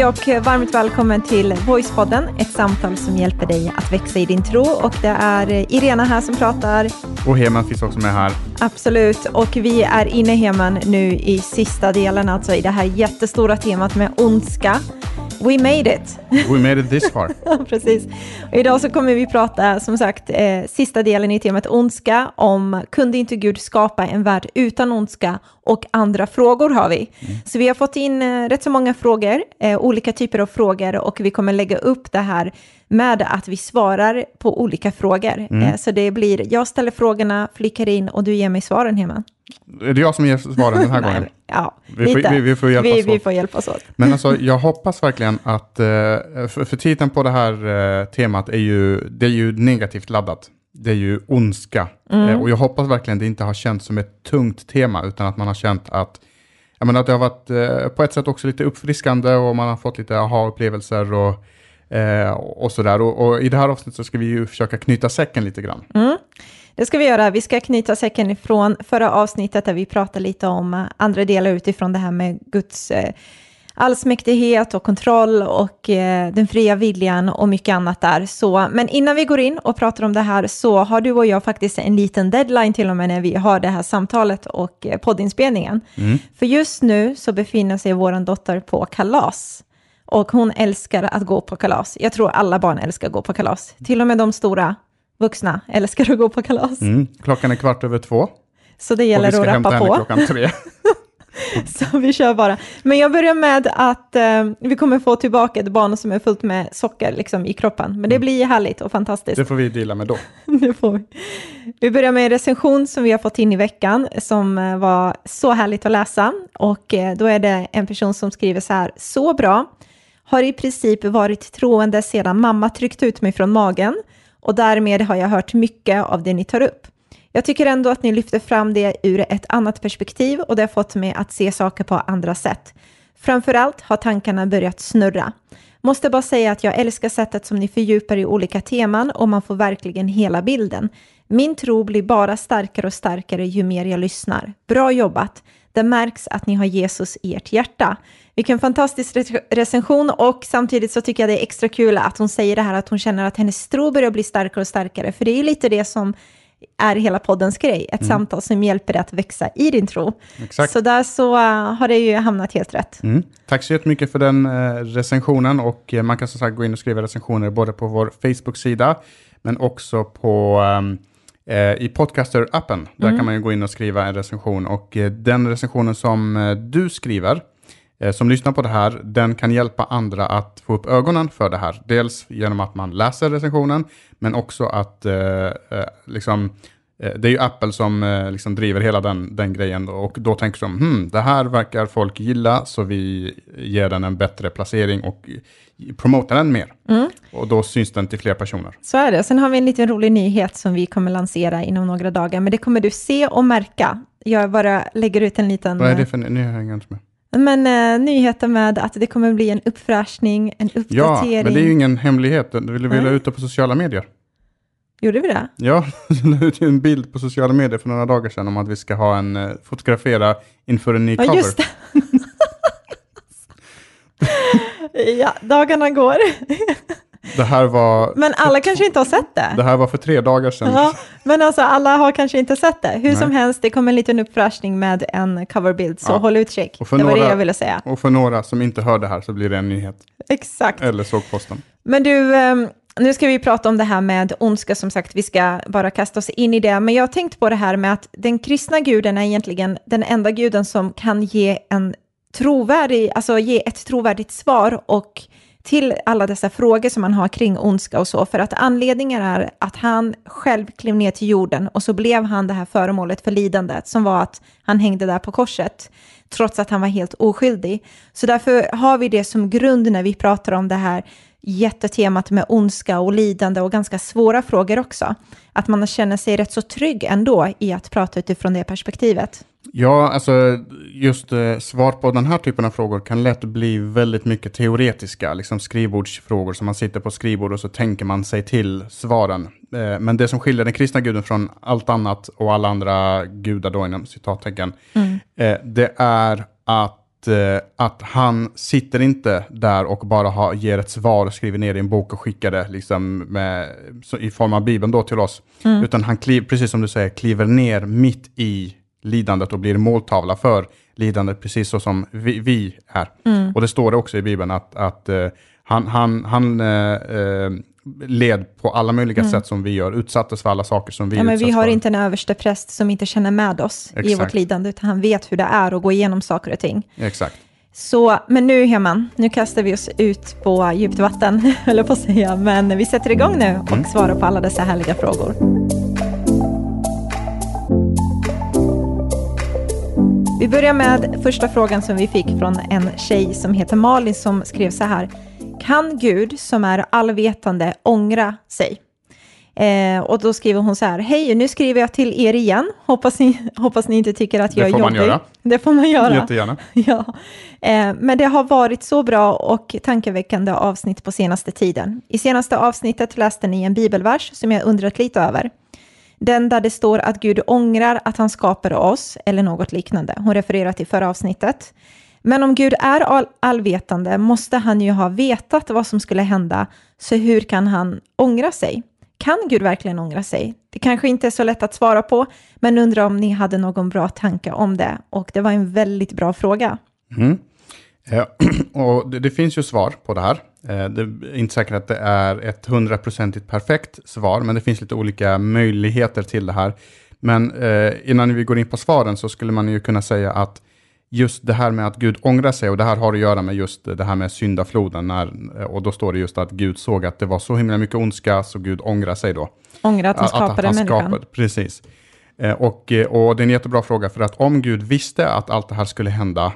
Hej och varmt välkommen till Voicepodden, ett samtal som hjälper dig att växa i din tro. Och det är Irena här som pratar. Och Heman finns också med här. Absolut, och vi är inne Heman nu i sista delen, alltså i det här jättestora temat med ondska. We made it! We made it this far. Precis. Och idag så kommer vi prata, som sagt, eh, sista delen i temat ondska, om kunde inte Gud skapa en värld utan ondska? Och andra frågor har vi. Mm. Så vi har fått in eh, rätt så många frågor, eh, olika typer av frågor, och vi kommer lägga upp det här med att vi svarar på olika frågor. Mm. Eh, så det blir, jag ställer frågorna, flickar in och du ger mig svaren, Hema. Är det jag som ger svaren den här gången? Ja, vi lite. Får, vi, vi, får hjälpas vi, vi får hjälpas åt. Men alltså, jag hoppas verkligen att, eh, för, för titeln på det här eh, temat är ju, det är ju negativt laddat. Det är ju ondska. Mm. Eh, och jag hoppas verkligen det inte har känts som ett tungt tema, utan att man har känt att, jag menar, att det har varit på ett sätt också lite uppfriskande och man har fått lite aha-upplevelser och, och sådär. Och, och, i det här avsnittet så ska vi ju försöka knyta säcken lite grann. Mm. Det ska vi göra. Vi ska knyta säcken ifrån förra avsnittet där vi pratade lite om eh, andra delar utifrån det här med Guds eh, allsmäktighet och kontroll och eh, den fria viljan och mycket annat där. Så, men innan vi går in och pratar om det här så har du och jag faktiskt en liten deadline till och med när vi har det här samtalet och eh, poddinspelningen. Mm. För just nu så befinner sig vår dotter på kalas. Och hon älskar att gå på kalas. Jag tror alla barn älskar att gå på kalas. Till och med de stora vuxna älskar att gå på kalas. Mm. Klockan är kvart över två. Så det gäller att rappa på. klockan tre. så vi kör bara. Men jag börjar med att eh, vi kommer få tillbaka ett barn som är fullt med socker liksom, i kroppen. Men det mm. blir härligt och fantastiskt. Det får vi dela med då. det får vi. vi börjar med en recension som vi har fått in i veckan som eh, var så härligt att läsa. Och eh, då är det en person som skriver så här, så bra. Har i princip varit troende sedan mamma tryckte ut mig från magen och därmed har jag hört mycket av det ni tar upp. Jag tycker ändå att ni lyfter fram det ur ett annat perspektiv och det har fått mig att se saker på andra sätt. Framförallt har tankarna börjat snurra. Måste bara säga att jag älskar sättet som ni fördjupar i olika teman och man får verkligen hela bilden. Min tro blir bara starkare och starkare ju mer jag lyssnar. Bra jobbat! Det märks att ni har Jesus i ert hjärta. Vilken fantastisk recension och samtidigt så tycker jag det är extra kul att hon säger det här att hon känner att hennes tro börjar bli starkare och starkare. För det är ju lite det som är hela poddens grej, ett mm. samtal som hjälper dig att växa i din tro. Exakt. Så där så uh, har det ju hamnat helt rätt. Mm. Tack så jättemycket för den uh, recensionen och uh, man kan som sagt gå in och skriva recensioner både på vår Facebook-sida men också på um, i Podcaster-appen. Där mm. kan man ju gå in och skriva en recension och den recensionen som du skriver Eh, som lyssnar på det här, den kan hjälpa andra att få upp ögonen för det här. Dels genom att man läser recensionen, men också att eh, eh liksom, eh, det är ju Apple som eh, liksom driver hela den, den grejen och då tänker de, hmm, det här verkar folk gilla så vi ger den en bättre placering och promotar den mer. Mm. Och då syns den till fler personer. Så är det. Sen har vi en liten rolig nyhet som vi kommer lansera inom några dagar, men det kommer du se och märka. Jag bara lägger ut en liten... Vad är det för nyhet? Men eh, nyheten med att det kommer bli en uppfräschning, en uppdatering. Ja, men det är ju ingen hemlighet. Du ville vi la ut det på sociala medier. Gjorde vi det? Ja, vi la ut en bild på sociala medier för några dagar sedan om att vi ska ha en uh, fotografera inför en ny ja, cover. Just det. ja, dagarna går. Det här var... Men alla kanske inte har sett det. Det här var för tre dagar sedan. Ja, men alltså alla har kanske inte sett det. Hur Nej. som helst, det kommer en liten uppfräschning med en coverbild, så ja. håll utkik. det var några, det jag ville säga. Och för några som inte hör det här så blir det en nyhet. Exakt. Eller såg posten. Men du, ehm, nu ska vi prata om det här med ondska, som sagt, vi ska bara kasta oss in i det. Men jag har tänkt på det här med att den kristna guden är egentligen den enda guden som kan ge en trovärdig, alltså ge ett trovärdigt svar och till alla dessa frågor som man har kring ondska och så, för att anledningen är att han själv klev ner till jorden och så blev han det här föremålet för lidandet som var att han hängde där på korset, trots att han var helt oskyldig. Så därför har vi det som grund när vi pratar om det här jättetemat med ondska och lidande och ganska svåra frågor också. Att man känner sig rätt så trygg ändå i att prata utifrån det perspektivet. Ja, alltså just eh, svar på den här typen av frågor kan lätt bli väldigt mycket teoretiska, liksom skrivbordsfrågor som man sitter på skrivbord och så tänker man sig till svaren. Eh, men det som skiljer den kristna guden från allt annat och alla andra gudar då inom citattecken, mm. eh, det är att att, eh, att han sitter inte där och bara har, ger ett svar och skriver ner i en bok och skickar det liksom med, i form av Bibeln då till oss. Utan han, kliv, precis som du säger, kliver ner mitt i lidandet och blir måltavla för lidandet, precis så som vi, vi är. Och det står det också i Bibeln att, att eh, han, han, han eh, eh, led på alla möjliga sätt som vi gör, utsattes för alla saker som vi Ja, men vi har för. inte en överste präst som inte känner med oss i Exakt. vårt lidande, utan han vet hur det är att gå igenom saker och ting. Exakt. Så, men nu Heman, nu kastar vi oss ut på djupt vatten, eller på att säga, men vi sätter igång nu och Mm. svarar på alla dessa härliga frågor. Vi börjar med första frågan som vi fick från en tjej som heter Malin som skrev så här. Kan Gud som är allvetande ångra sig? Eh, och då skriver hon så här. Hej, nu skriver jag till er igen. Hoppas ni, hoppas ni inte tycker att Det jag är får man jobbig. göra. Det får man göra. Jättegärna. Ja, eh, men det har varit så bra och tankeväckande avsnitt på senaste tiden. I senaste avsnittet läste ni en bibelvers som jag undrat lite över. Den där det står att Gud ångrar att han skapade oss, eller något liknande. Hon refererar till förra avsnittet. Men om Gud är all allvetande måste han ju ha vetat vad som skulle hända, så hur kan han ångra sig? Kan Gud verkligen ångra sig? Det kanske inte är så lätt att svara på, men undrar om ni hade någon bra tanke om det. Och det var en väldigt bra fråga. Mm. Eh, och det, det finns ju svar på det här. Eh, det är inte säkert att det är ett hundraprocentigt perfekt svar, men det finns lite olika möjligheter till det här. Men eh, innan vi går in på svaren så skulle man ju kunna säga att just det här med att Gud ångrar sig, och det här har att göra med just det här med syndafloden, när, och då står det just att Gud såg att det var så himla mycket ondska, så Gud ångrar sig då. Ångra att han skapade han människan. skapade- Precis. Eh, och, eh, och det är en jättebra fråga, för att om Gud visste att allt det här skulle hända,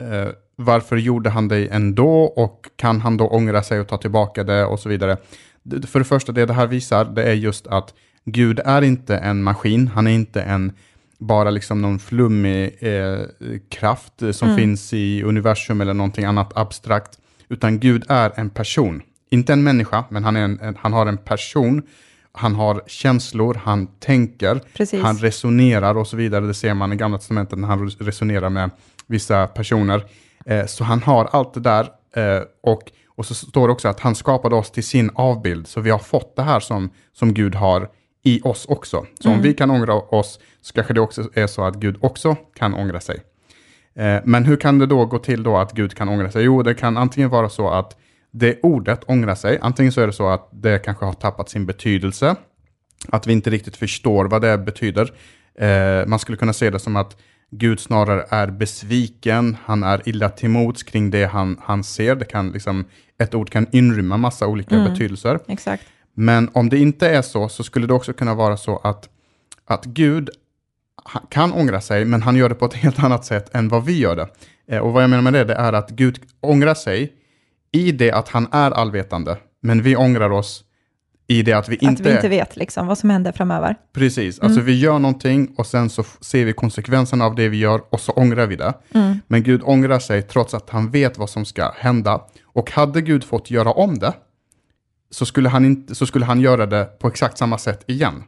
eh, varför gjorde han det ändå och kan han då ångra sig och ta tillbaka det och så vidare. För det första, det det här visar, det är just att Gud är inte en maskin, han är inte en bara liksom någon flummig eh, kraft som finns i universum eller någonting annat abstrakt, utan Gud är en person. Inte en människa, men han, en, en, han har en person, han har känslor, han tänker, Precis. han resonerar och så vidare. Det ser man i Gamla Testamentet när han resonerar med vissa personer. Eh, så han har allt det där eh, och, och så står det också att han skapade oss till sin avbild. Så vi har fått det här som, som Gud har i oss också. Så om vi kan ångra oss så kanske det också är så att Gud också kan ångra sig. Eh, men hur kan det då gå till då att Gud kan ångra sig? Jo, det kan antingen vara så att det ordet ångra sig, antingen så är det så att det kanske har tappat sin betydelse, att vi inte riktigt förstår vad det betyder. Eh, man skulle kunna se det som att Gud snarare är besviken, han är illa till mods kring det han, han ser. Det kan liksom, ett ord kan inrymma massa olika betydelser. Exakt. Men om det inte är så, så skulle det också kunna vara så att, att Gud kan ångra sig, men han gör det på ett helt annat sätt än vad vi gör det. Eh, och vad jag menar med det, det är att Gud ångrar sig i det att han är allvetande, men vi ångrar oss i det att vi inte, Att vi inte vet liksom, vad som händer framöver. Precis, alltså vi gör någonting och sen så ser vi konsekvenserna av det vi gör och så ångrar vi det. Men Gud ångrar sig trots att han vet vad som ska hända. Och hade Gud fått göra om det så skulle han, inte, så skulle han göra det på exakt samma sätt igen.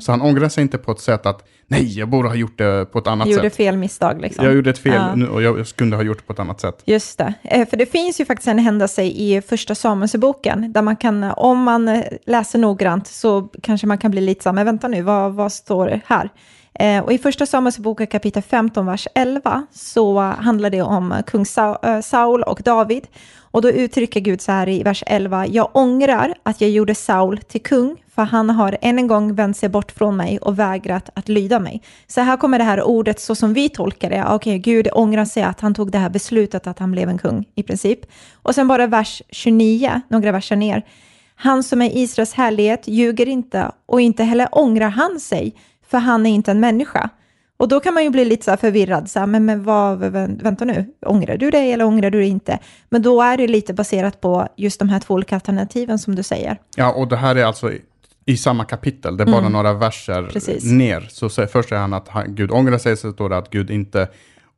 Så han ångrar sig inte på ett sätt att nej, jag borde ha gjort det på ett annat Gjorde sätt. fel misstag liksom. Jag gjorde ett fel Ja. nu och jag skulle ha gjort det på ett annat sätt. Just det, Eh, för det finns ju faktiskt en händelse i första Samuelsboken där man kan, eh, om man eh, läser noggrant så kanske man kan bli lite så här, men vänta nu, vad, vad står det här? Eh, och i första Samuelsboken kapitel 15, vers 11 så handlar det om kung eh, Saul och David. Och då uttrycker Gud så här i vers 11, jag ångrar att jag gjorde Saul till kung, för han har än en gång vänt sig bort från mig och vägrat att lyda mig. Så här kommer det här ordet så som vi tolkar det. Okej, Gud ångrar sig att han tog det här beslutet att han blev en kung i princip. Och sen bara vers 29, några verser ner. Han som är Israels härlighet ljuger inte och inte heller ångrar han sig, för han är inte en människa. Och då kan man ju bli lite så förvirrad, så här, men, men vad, vä- vänta nu, ångrar du dig eller ångrar du dig inte? Men då är det lite baserat på just de här två olika alternativen som du säger. Ja, och det här är alltså i, i samma kapitel, det är bara några verser Precis. ner. Så, så först säger han att han, Gud ångrar sig, så står det att Gud inte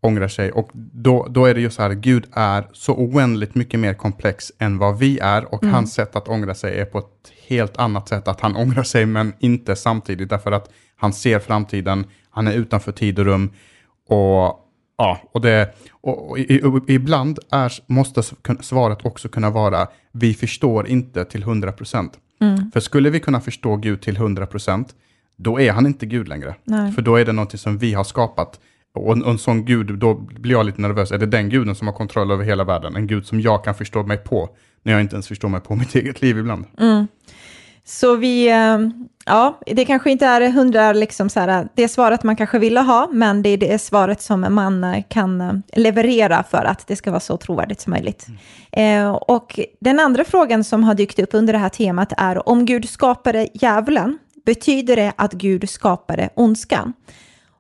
ångrar sig. Och då, då är det ju så här, Gud är så oändligt mycket mer komplex än vad vi är och hans sätt att ångra sig är på ett helt annat sätt. Att han ångrar sig men inte samtidigt därför att han ser framtiden, han är utanför tid och rum och Ja, och, det, och, och, i- och ibland är, måste svaret också kunna vara vi förstår inte till 100%. Mm. För skulle vi kunna förstå Gud till 100%, då är han inte Gud längre. Nej. För då är det någonting som vi har skapat. Och en, och en sån Gud, då blir jag lite nervös. Är det den guden som har kontroll över hela världen? En Gud som jag kan förstå mig på, när jag inte ens förstår mig på mitt eget liv ibland. Så vi, eh, ja, det kanske inte är hundra, liksom så här, det svaret man kanske ville ha, men det är det svaret som man eh, kan eh, leverera för att det ska vara så trovärdigt som möjligt. Eh, och den andra frågan som har dykt upp under det här temat är om Gud skapade djävulen, betyder det att Gud skapade ondskan?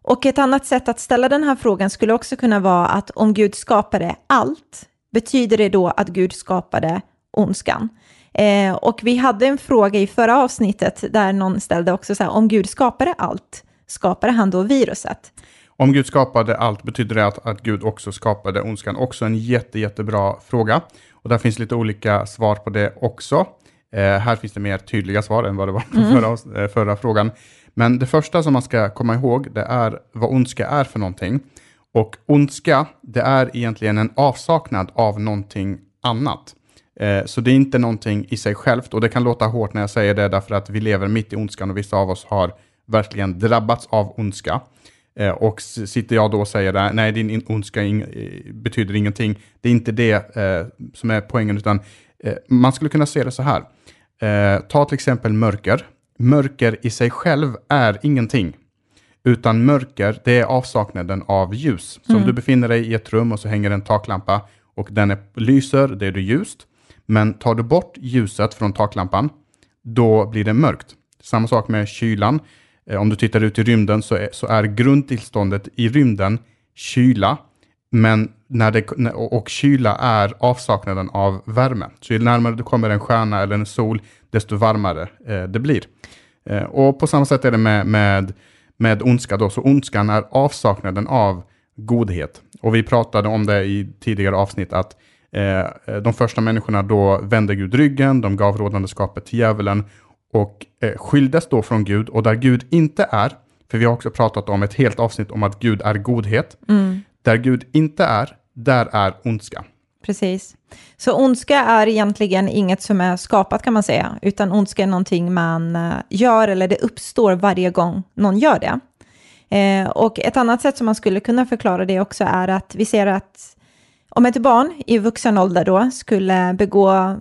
Och ett annat sätt att ställa den här frågan skulle också kunna vara att om Gud skapade allt, betyder det då att Gud skapade ondskan? Eh, och vi hade en fråga i förra avsnittet där någon ställde också så här, om Gud skapade allt, skapade han då viruset? Om Gud skapade allt, betyder det att, att Gud också skapade ondskan? Också en jätte, jättebra fråga. Och där finns lite olika svar på det också. Eh, här finns det mer tydliga svar än vad det var på förra, avs- eh, förra frågan. Men det första som man ska komma ihåg, det är vad ondska är för någonting. Och ondska, det är egentligen en avsaknad av någonting annat. Eh, Så det är inte någonting i sig självt och det kan låta hårt när jag säger det därför att vi lever mitt i ondskan och vissa av oss har verkligen drabbats av ondska. Eh, Och sitter jag då och säger där, nej din in- ondska eh, betyder ingenting. Det är inte det eh, som är poängen utan man skulle kunna se det så här. Ta till exempel mörker. Mörker i sig själv är ingenting. Utan mörker, det är avsaknaden av ljus. Så om du befinner dig i ett rum och så hänger en taklampa och den är, lyser, det är det ljust. Men tar du bort ljuset från taklampan, då blir det mörkt. Samma sak med kylan. Eh, om du tittar ut i rymden så är, så är grundtillståndet i rymden kyla. Men när det, och kyla är avsaknaden av värme. Så ju närmare du kommer en stjärna eller en sol, desto varmare eh, det blir. Eh, och på samma sätt är det med, med, med ondska då. Så ondskan är avsaknaden av godhet. Och vi pratade om det i tidigare avsnitt att eh, de första människorna då vände Gud ryggen, de gav rådandeskapet till djävulen och eh, skildes då från Gud. Och där Gud inte är, för vi har också pratat om ett helt avsnitt om att Gud är godhet. Där Gud inte är, där är ondska. Precis. Så ondska är egentligen inget som är skapat kan man säga, utan ondska är någonting man eh, gör eller det uppstår varje gång någon gör det. Eh, och ett annat sätt som man skulle kunna förklara det också är att vi ser att om ett barn i vuxen ålder då skulle begå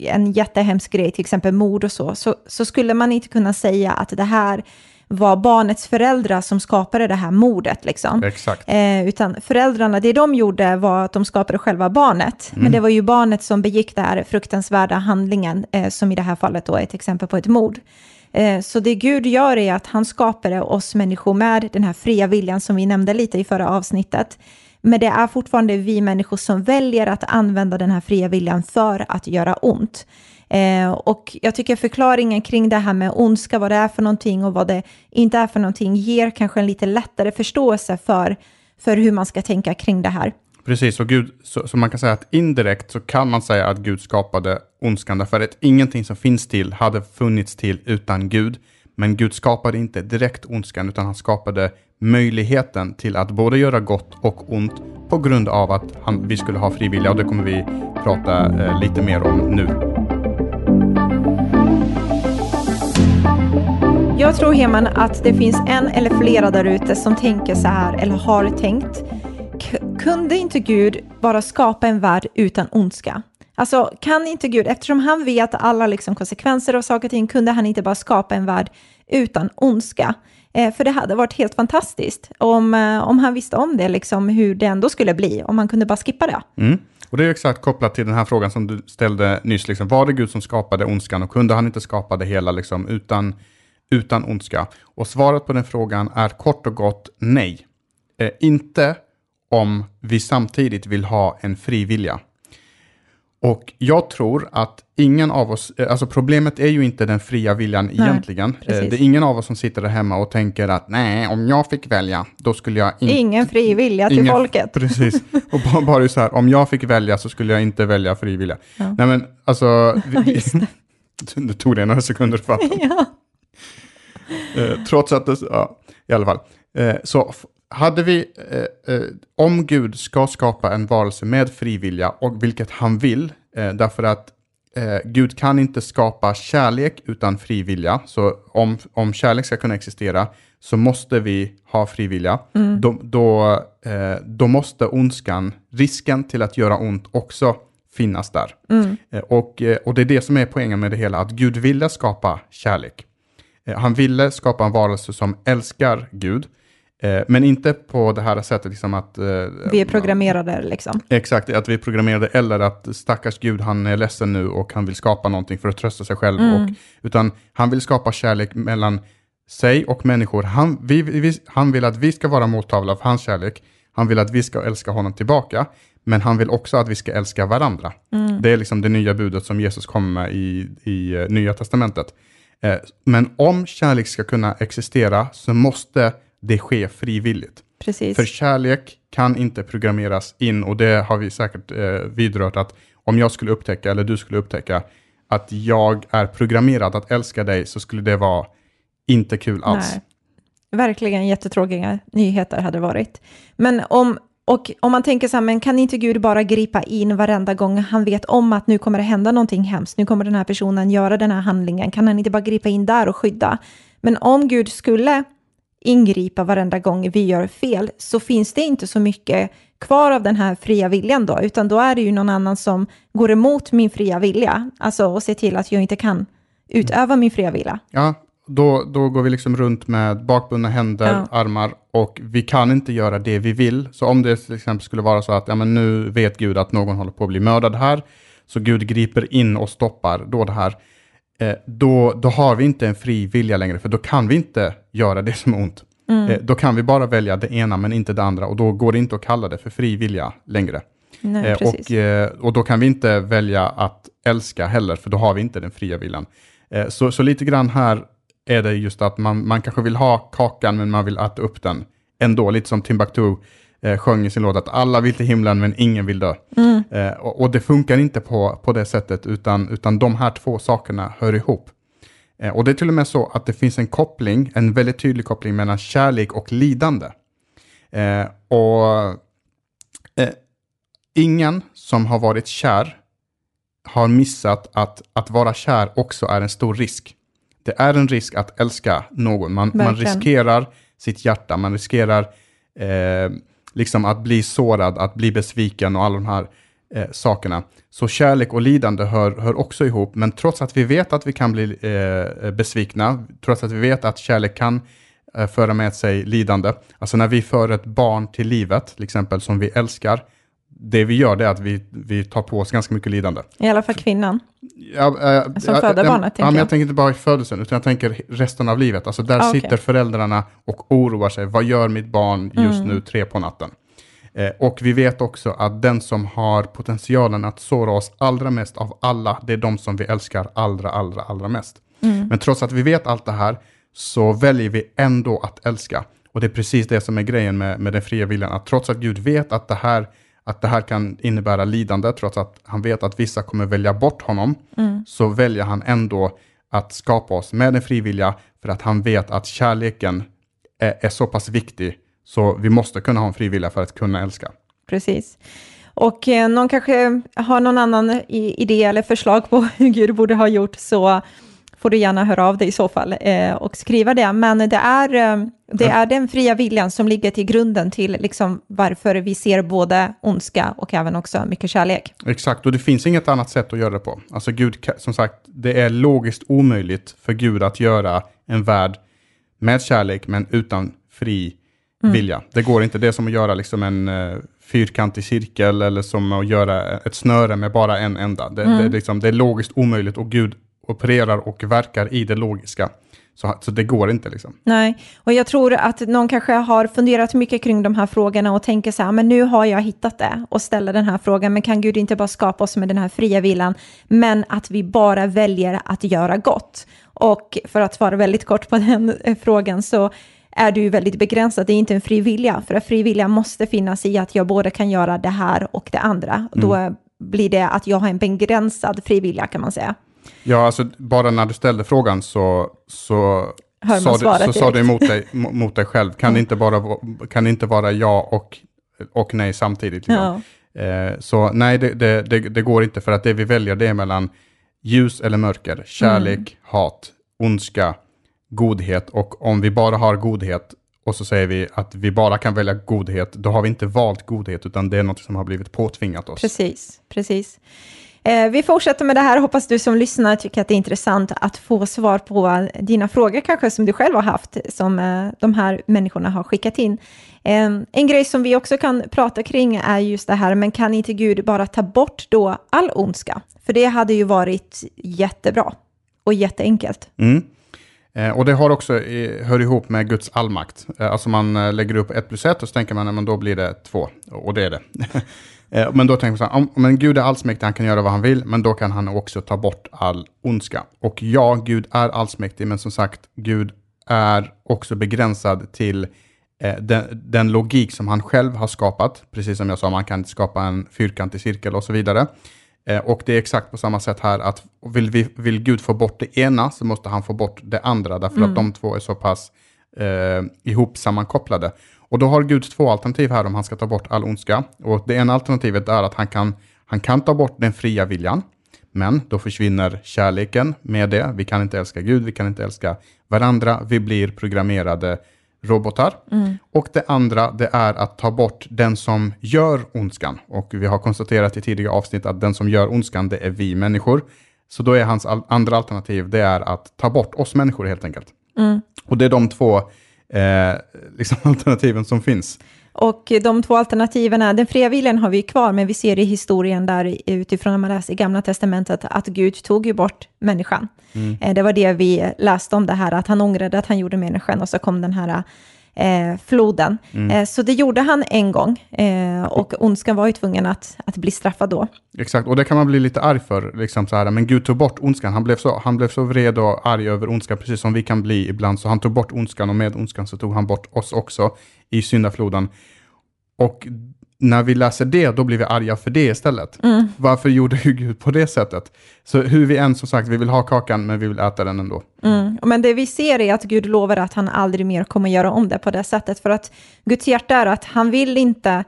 en jättehemsk grej, till exempel mord och så, så, så skulle man inte kunna säga att det här var barnets föräldrar som skapade det här mordet. Liksom. Exakt. Eh, utan föräldrarna, det de gjorde var att de skapade själva barnet. Men det var ju barnet som begick den här fruktansvärda handlingen, eh, som i det här fallet då är ett exempel på ett mord. Eh, så det Gud gör är att han skapade oss människor med den här fria viljan som vi nämnde lite i förra avsnittet. Men det är fortfarande vi människor som väljer att använda den här fria viljan för att göra ont. Eh, och jag tycker förklaringen kring det här med ondska, vad det är för någonting och vad det inte är för någonting, ger kanske en lite lättare förståelse för, för hur man ska tänka kring det här. Precis, och Gud, så, så man kan säga att indirekt så kan man säga att Gud skapade ondskan, därför att ingenting som finns till hade funnits till utan Gud. Men Gud skapade inte direkt ondskan, utan han skapade möjligheten till att både göra gott och ont på grund av att han, vi skulle ha frivilliga, och det kommer vi prata eh, lite mer om nu. Jag tror Heman att det finns en eller flera där ute som tänker så här, eller har tänkt, "K- kunde inte Gud bara skapa en värld utan ondska? Alltså, kan inte Gud, eftersom han vet alla liksom konsekvenser av saker och ting, kunde han inte bara skapa en värld utan ondska? Eh, för det hade varit helt fantastiskt om, eh, om han visste om det, liksom, hur det ändå skulle bli, om han kunde bara skippa det. Mm. Och det är exakt kopplat till den här frågan som du ställde nyss. Liksom, var det Gud som skapade ondskan och kunde han inte skapa det hela liksom, utan, utan ondska? Och svaret på den frågan är kort och gott nej. Eh, inte om vi samtidigt vill ha en fri vilja. Och jag tror att ingen av oss, eh, alltså problemet är ju inte den fria viljan egentligen. Eh, precis. Det är ingen av oss som sitter där hemma och tänker att nej, om jag fick välja, då skulle jag inte... Ingen fri vilja till Ingen- folket. Precis. Och bara, bara så här, om jag fick välja så skulle jag inte välja frivilliga. Nej men alltså, vi, det tog det några sekunder att fatta. Ja. Eh, trots att det, ja, i alla fall. Så hade vi, eh, eh, om Gud ska skapa en varelse med frivilliga, och vilket han vill, eh, därför att eh, Gud kan inte skapa kärlek utan frivilliga, så om, om kärlek ska kunna existera så måste vi ha frivilliga. Mm. Då, då, eh, då måste ondskan, risken till att göra ont också finnas där. Mm. Eh, och, och det är det som är poängen med det hela, att Gud ville skapa kärlek. Han ville skapa en varelse som älskar Gud, men inte på det här sättet liksom att... eh, Vi är programmerade liksom. Exakt, att vi är programmerade eller att stackars Gud, han är ledsen nu och han vill skapa någonting för att trösta sig själv. Mm. Och, utan han vill skapa kärlek mellan sig och människor. Han, vi, vi, han vill att vi ska vara mottagla för hans kärlek. Han vill att vi ska älska honom tillbaka. Men han vill också att vi ska älska varandra. Mm. Det är liksom det nya budet som Jesus kommer med i, i eh, Nya Testamentet. Eh, men om kärlek ska kunna existera så måste det ske frivilligt. Precis. För kärlek kan inte programmeras in och det har vi säkert eh, vidrört att om jag skulle upptäcka, eller du skulle upptäcka, att jag är programmerad att älska dig så skulle det vara inte kul alls. Nej. Verkligen jättetråkiga nyheter hade det varit. Men om, och om man tänker så här, men kan inte Gud bara gripa in varenda gång han vet om att nu kommer det hända någonting hemskt, nu kommer den här personen göra den här handlingen, kan han inte bara gripa in där och skydda? Men om Gud skulle ingripa varenda gång vi gör fel så finns det inte så mycket kvar av den här fria viljan då, utan då är det ju någon annan som går emot min fria vilja, alltså och ser till att jag inte kan utöva min fria vilja. Ja, då, då går vi liksom runt med bakbundna händer, Ja. armar och vi kan inte göra det vi vill. Så om det till exempel skulle vara så att ja, men nu vet Gud att någon håller på att bli mördad här, så Gud griper in och stoppar då det här, då, då har vi inte en fri vilja längre, för då kan vi inte göra det som är ont. Eh, då kan vi bara välja det ena men inte det andra och då går det inte att kalla det för fri vilja längre. Nej, Eh, och, eh, och då kan vi inte välja att älska heller, för då har vi inte den fria viljan. Eh, så, så lite grann här är det just att man, man kanske vill ha kakan, men man vill äta upp den ändå. Lite som Timbuktu eh, sjöng i sin låt, att alla vill till himlen, men ingen vill dö. Mm. Eh, och, och det funkar inte på, på det sättet, utan, utan de här två sakerna hör ihop. Eh, och det är till och med så att det finns en koppling, en väldigt tydlig koppling mellan kärlek och lidande. Eh, och eh, ingen som har varit kär har missat att, att vara kär också är en stor risk. Det är en risk att älska någon. Man, man riskerar sitt hjärta, man riskerar eh, liksom att bli sårad, att bli besviken och alla de här eh, sakerna. Så kärlek och lidande hör, hör också ihop, men trots att vi vet att vi kan bli eh, besvikna, trots att vi vet att kärlek kan eh, föra med sig lidande, alltså när vi för ett barn till livet, till exempel som vi älskar, det vi gör det är att vi, vi tar på oss ganska mycket lidande. I alla fall kvinnan. Ja, äh, Som föder barnet, Ja, tänker men jag. tänker inte bara i födelsen, utan jag tänker resten av livet. Alltså där Ah, sitter föräldrarna och oroar sig. Vad gör mitt barn just Mm. nu tre på natten? Eh, och vi vet också att den som har potentialen att såra oss allra mest av alla, det är de som vi älskar allra, allra, allra mest. Mm. Men trots att vi vet allt det här, så väljer vi ändå att älska. Och det är precis det som är grejen med, med den fria viljan, att trots att Gud vet att det här att det här kan innebära lidande, trots att han vet att vissa kommer välja bort honom, Mm. så väljer han ändå att skapa oss med en frivilliga, för att han vet att kärleken är, är så pass viktig, så vi måste kunna ha en frivilliga för att kunna älska. Precis. Och eh, någon kanske har någon annan idé eller förslag på hur Gud borde ha gjort, så får du gärna höra av dig i så fall eh, och skriva det. Men det är, eh, det är den fria viljan som ligger till grunden till liksom varför vi ser både ondska och även också mycket kärlek. Exakt, och det finns inget annat sätt att göra det på. Alltså Gud, som sagt, det är logiskt omöjligt för Gud att göra en värld med kärlek, men utan fri vilja. Det går inte. Det är som att göra liksom en uh, fyrkantig cirkel eller som att göra ett snöre med bara en enda. Det, det, är liksom, det är logiskt omöjligt och Gud opererar och verkar i det logiska. Så, så det går inte liksom. Nej, och jag tror att någon kanske har funderat mycket kring de här frågorna och tänker så här, men nu har jag hittat det och ställer den här frågan, men kan Gud inte bara skapa oss med den här fria viljan, men att vi bara väljer att göra gott? Och för att svara väldigt kort på den frågan så är du väldigt begränsad, det är inte en fri vilja, för att fri vilja måste finnas i att jag både kan göra det här och det andra. Då blir det att jag har en begränsad fri vilja kan man säga. Ja, alltså bara när du ställde frågan så, så sa, du, så sa du emot dig, mo- mot dig själv. Kan, det inte bara, kan det inte vara ja och, och nej samtidigt? Liksom? Ja. Eh, så nej, det, det, det, det går inte för att det vi väljer det är mellan ljus eller mörker, kärlek, Mm. hat, ondska, godhet och om vi bara har godhet och så säger vi att vi bara kan välja godhet, då har vi inte valt godhet utan det är något som har blivit påtvingat oss. Precis, precis. Eh, vi fortsätter med det här. Hoppas du som lyssnar tycker att det är intressant att få svar på dina frågor, kanske som du själv har haft, som eh, de här människorna har skickat in. Eh, en grej som vi också kan prata kring är just det här, men kan inte Gud bara ta bort då all ondska? För det hade ju varit jättebra och jätteenkelt. Mm. Och det har också, hör ihop med Guds allmakt. Alltså man lägger upp ett plus ett och så tänker man, men då blir det två. Och det är det. eh, men då tänker man så här, om, men Gud är allsmäktig, han kan göra vad han vill, men då kan han också ta bort all ondska. Och ja, Gud är allsmäktig, men som sagt, Gud är också begränsad till eh, den, den logik som han själv har skapat. Precis som jag sa, man kan inte skapa en fyrkantig cirkel och så vidare. Eh, och det är exakt på samma sätt här att vill, vi, vill Gud få bort det ena så måste han få bort det andra därför att de två är så pass eh, ihop sammankopplade. Och då har Gud två alternativ här om han ska ta bort all ondska. Och det ena alternativet är att han kan, han kan ta bort den fria viljan. Men då försvinner kärleken med det. Vi kan inte älska Gud, vi kan inte älska varandra. Vi blir programmerade robotar. Och det andra, det är att ta bort den som gör ondskan. Och vi har konstaterat i tidigare avsnitt att den som gör ondskan, det är vi människor. Så då är hans andra alternativ, det är att ta bort oss människor helt enkelt. Och det är de två eh, liksom alternativen som finns. Och de två alternativen är, den fria viljan har vi kvar, men vi ser i historien där utifrån när man läser i Gamla Testamentet att Gud tog ju bort människan. Eh, Det var det vi läste om det här, att han ångrade att han gjorde människan och så kom den här eh, floden. Eh, så det gjorde han en gång eh, och ondskan var ju tvungen att, att bli straffad då. Exakt, och det kan man bli lite arg för. Liksom så här, men Gud tog bort ondskan. Han blev, så, han blev så vred och arg över ondskan, precis som vi kan bli ibland. Så han tog bort ondskan och med ondskan så tog han bort oss också i syndafloden. Och när vi läser det, då blir vi arga för det istället. Varför gjorde Gud på det sättet? Så hur vi än, som sagt, vi vill ha kakan, men vi vill äta den ändå. Mm. Men det vi ser är att Gud lovar att han aldrig mer kommer göra om det på det sättet. För att Guds hjärta är att han vill inte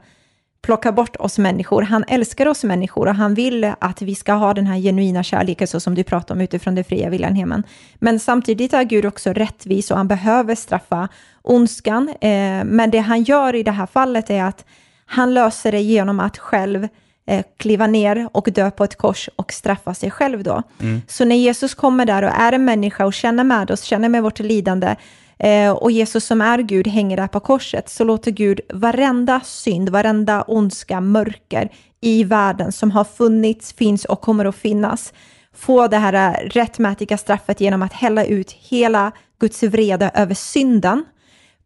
plocka bort oss människor. Han älskar oss människor och han vill att vi ska ha den här genuina kärleken så som du pratar om utifrån det fria viljan hemmen. Men samtidigt är Gud också rättvis och han behöver straffa ondskan. Eh, men det han gör i det här fallet är att han löser det genom att själv eh, kliva ner och dö på ett kors och straffa sig själv då. Så när Jesus kommer där och är en människa och känner med oss, känner med vårt lidande eh, och Jesus som är Gud hänger där på korset så låter Gud varenda synd, varenda ondska, mörker i världen som har funnits, finns och kommer att finnas få det här eh, rättmätiga straffet genom att hälla ut hela Guds vrede över synden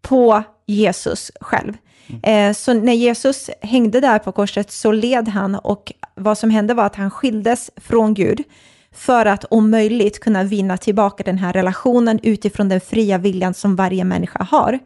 på Jesus själv. Eh, så när Jesus hängde där på korset så led han och vad som hände var att han skildes från Gud för att om möjligt kunna vinna tillbaka den här relationen utifrån den fria viljan som varje människa har.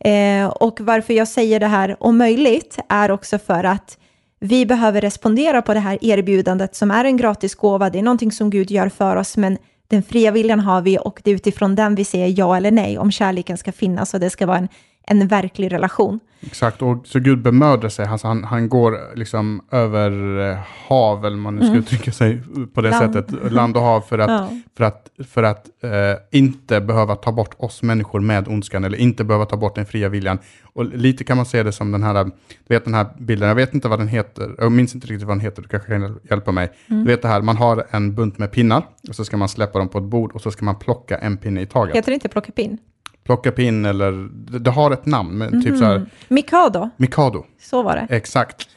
Eh, och varför jag säger det här om möjligt är också för att vi behöver respondera på det här erbjudandet som är en gratis gåva. Det är någonting som Gud gör för oss, men den fria viljan har vi och det är utifrån den vi säger ja eller nej om kärleken ska finnas och det ska vara en, en verklig relation. Exakt, och så Gud bemödar sig. Alltså han, han går liksom över eh, hav, eller man nu ska uttrycka sig på det Land. sättet, land och hav, för att, Ja. för att, för att eh, inte behöva ta bort oss människor med ondskan, eller inte behöva ta bort den fria viljan. Och lite kan man se det som den här, du vet den här bilden, jag vet inte vad den heter, jag minns inte riktigt vad den heter, du kanske kan hjälpa mig. Du vet det här, man har en bunt med pinnar, och så ska man släppa dem på ett bord, och så ska man plocka en pinne i taget. Heter det inte plocka pin? Plocka pinn, eller, det, det har ett namn, men typ så här, Mikado, Mikado. så var det. Exakt.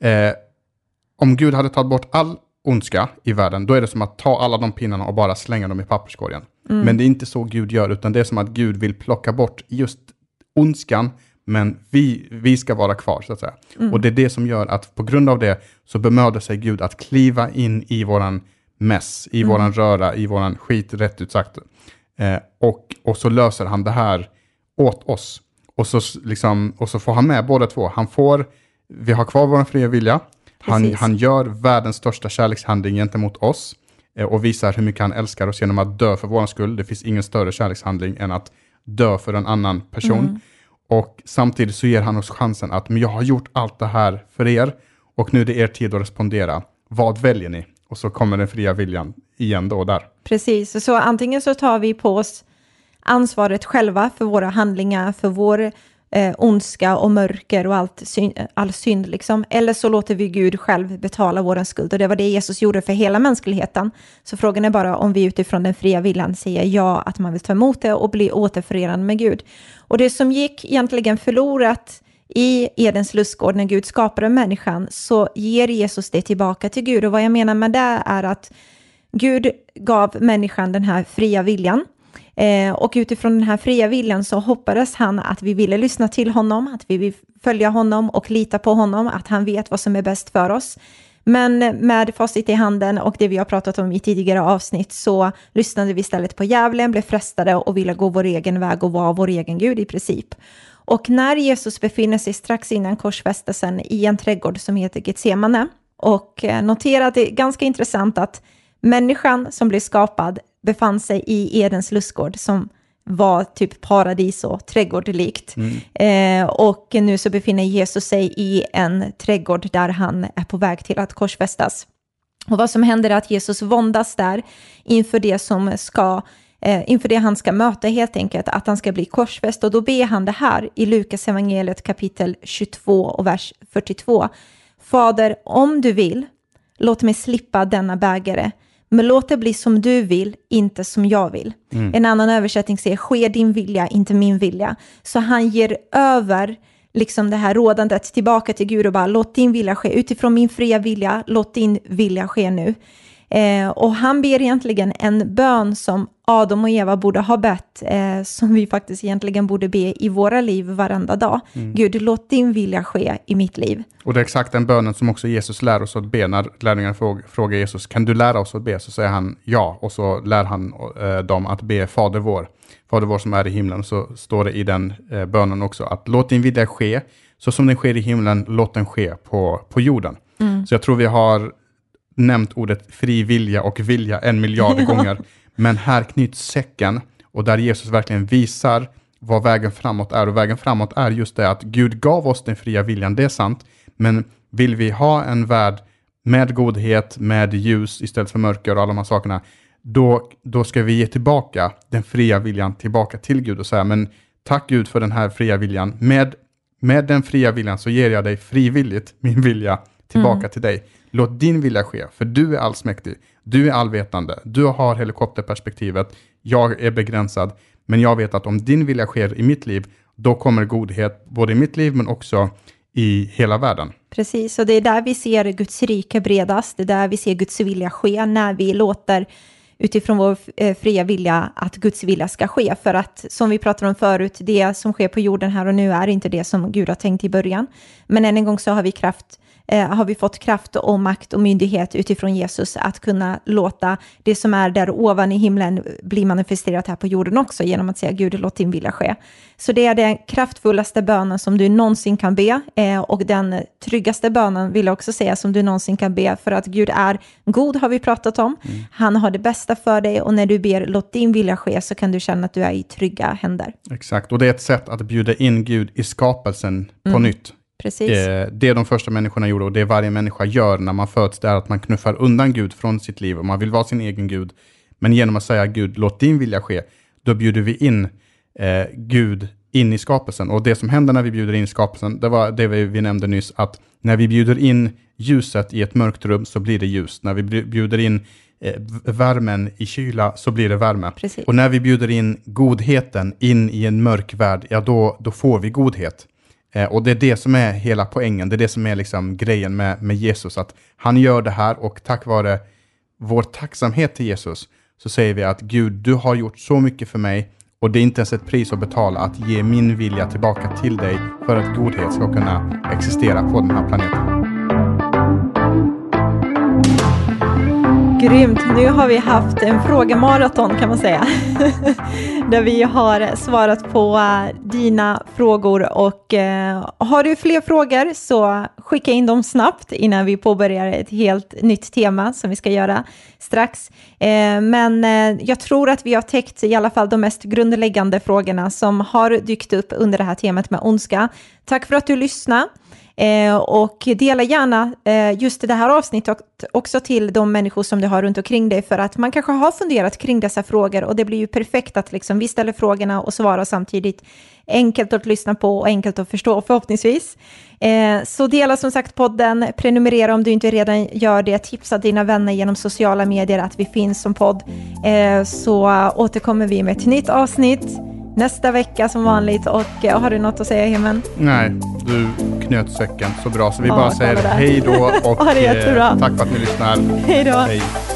Eh, om Gud hade tagit bort all ondska i världen, då är det som att ta alla de pinnarna och bara slänga dem i papperskorgen. Men det är inte så Gud gör, utan det är som att Gud vill plocka bort just ondskan, men vi, vi ska vara kvar, så att säga. Och det är det som gör att på grund av det så bemödar sig Gud att kliva in i våran mess, i våran röra, i våran skit, rätt ut sagt. Eh, och, och så löser han det här åt oss. Och så, liksom, och så får han med båda två. Han får, vi har kvar vår fria vilja. Han, han gör världens största kärlekshandling gentemot oss. eh, och visar hur mycket han älskar oss genom att dö för vår skull. Det finns ingen större kärlekshandling än att dö för en annan person. Mm. Och samtidigt så ger han oss chansen att, men jag har gjort allt det här för er och nu är det er tid att respondera. Vad väljer ni? Och så kommer den fria viljan igen då där. Precis, så antingen så tar vi på oss ansvaret själva för våra handlingar, för vår eh, ondska och mörker och allt syn, all synd, liksom. eller så låter vi Gud själv betala vår skuld. Och det var det Jesus gjorde för hela mänskligheten. Så frågan är bara om vi utifrån den fria viljan säger ja, att man vill ta emot det och bli återförenad med Gud. Och det som gick egentligen förlorat i Edens lustgård när Gud skapade människan så ger Jesus det tillbaka till Gud. Och vad jag menar med det är att Gud gav människan den här fria viljan. Eh, och utifrån den här fria viljan så hoppades han att vi ville lyssna till honom, att vi vill följa honom och lita på honom, att han vet vad som är bäst för oss. Men med facit i handen och det vi har pratat om i tidigare avsnitt så lyssnade vi istället på djävulen, blev frestade och ville gå vår egen väg och vara vår egen Gud i princip. Och när Jesus befinner sig strax innan korsfästelsen i en trädgård som heter Getsemane och eh, notera att det är ganska intressant att människan som blev skapad befann sig i Edens lustgård som var typ paradis och trädgårdlikt. Mm. Eh, och nu så befinner Jesus sig i en trädgård där han är på väg till att korsfästas. Och vad som händer är att Jesus våndas där inför det som ska eh, inför det han ska möta helt enkelt, att han ska bli korsfäst. Och då ber han det här i Lukas evangeliet kapitel 22 och vers 42. Fader, om du vill, låt mig slippa denna bägare, men låt det bli som du vill, inte som jag vill. Mm. En annan översättning säger, ske din vilja, inte min vilja. Så han ger över liksom det här rådandet tillbaka till Gud och bara låt din vilja ske utifrån min fria vilja, låt din vilja ske nu. Eh, och han ber egentligen en bön som Adam och Eva borde ha bett, eh, som vi faktiskt egentligen borde be i våra liv varenda dag. Mm. Gud, låt din vilja ske i mitt liv. Och det är exakt den bönen som också Jesus lär oss att be. När lärjungarna frågar Jesus, kan du lära oss att be? Så säger han ja, och så lär han eh, dem att be Fader vår. Fader vår som är i himlen, så står det i den eh, bönen också att låt din vilja ske, så som den sker i himlen, låt den ske på, på jorden. Mm. Så jag tror vi har nämnt ordet fri vilja och vilja en miljard gånger. Men här knyts säcken och där Jesus verkligen visar vad vägen framåt är. Och vägen framåt är just det att Gud gav oss den fria viljan, det är sant. Men vill vi ha en värld med godhet, med ljus istället för mörker och alla de här sakerna, då, då ska vi ge tillbaka den fria viljan tillbaka till Gud och säga, men tack Gud för den här fria viljan. Med, med den fria viljan så ger jag dig frivilligt min vilja tillbaka mm. till dig. Låt din vilja ske, för du är allsmäktig. Du är allvetande. Du har helikopterperspektivet. Jag är begränsad. Men jag vet att om din vilja sker i mitt liv, då kommer godhet både i mitt liv men också i hela världen. Precis, och det är där vi ser Guds rike bredast. Det är där vi ser Guds vilja ske, när vi låter utifrån vår eh, fria vilja att Guds vilja ska ske. För att som vi pratade om förut, det som sker på jorden här och nu är inte det som Gud har tänkt i början. Men än en gång så har vi kraft eh, har vi fått kraft och makt och myndighet utifrån Jesus att kunna låta det som är där ovan i himlen bli manifesterat här på jorden också genom att säga Gud, låt din vilja ske. Så det är den kraftfullaste bönen som du någonsin kan be eh, och den tryggaste bönen vill jag också säga som du någonsin kan be för att Gud är god har vi pratat om. Mm. Han har det bästa för dig och när du ber låt din vilja ske så kan du känna att du är i trygga händer. Exakt, och det är ett sätt att bjuda in Gud i skapelsen på mm. nytt. Precis. Eh, det de första människorna gjorde och det varje människa gör när man föds, det är att man knuffar undan Gud från sitt liv och man vill vara sin egen Gud. Men genom att säga Gud, låt din vilja ske, då bjuder vi in eh, Gud in i skapelsen. Och det som händer när vi bjuder in skapelsen, det var det vi, nämnde nyss, att när vi bjuder in ljuset i ett mörkt rum så blir det ljus. När vi bjuder in eh, värmen i kyla så blir det värme. Precis. Och när vi bjuder in godheten in i en mörk värld, ja då, då får vi godhet. Eh, och det är det som är hela poängen, det är det som är liksom grejen med, med Jesus, att han gör det här och tack vare vår tacksamhet till Jesus så säger vi att Gud, du har gjort så mycket för mig och det är inte ens ett pris att betala att ge min vilja tillbaka till dig för att godhet ska kunna existera på den här planeten. Grymt! Nu har vi haft en frågemaraton kan man säga. Där vi har svarat på eh, dina frågor och eh, har du fler frågor så skicka in dem snabbt innan vi påbörjar ett helt nytt tema som vi ska göra strax. Eh, men eh, jag tror att vi har täckt i alla fall de mest grundläggande frågorna som har dykt upp under det här temat med ondska. Tack för att du lyssnade. Eh, och dela gärna eh, just det här avsnittet också till de människor som du har runt omkring dig för att man kanske har funderat kring dessa frågor och det blir ju perfekt att liksom vi ställer frågorna och svarar samtidigt. Enkelt att lyssna på och enkelt att förstå förhoppningsvis. Eh, så dela som sagt podden, prenumerera om du inte redan gör det, tipsa dina vänner genom sociala medier att vi finns som podd. Eh, så återkommer vi med ett nytt avsnitt nästa vecka som vanligt. Och eh, har du något att säga Hemen? Nej, du knöt säcken så bra så vi ja, bara säger hej då och jättebra. tack för att ni lyssnar. Hej då.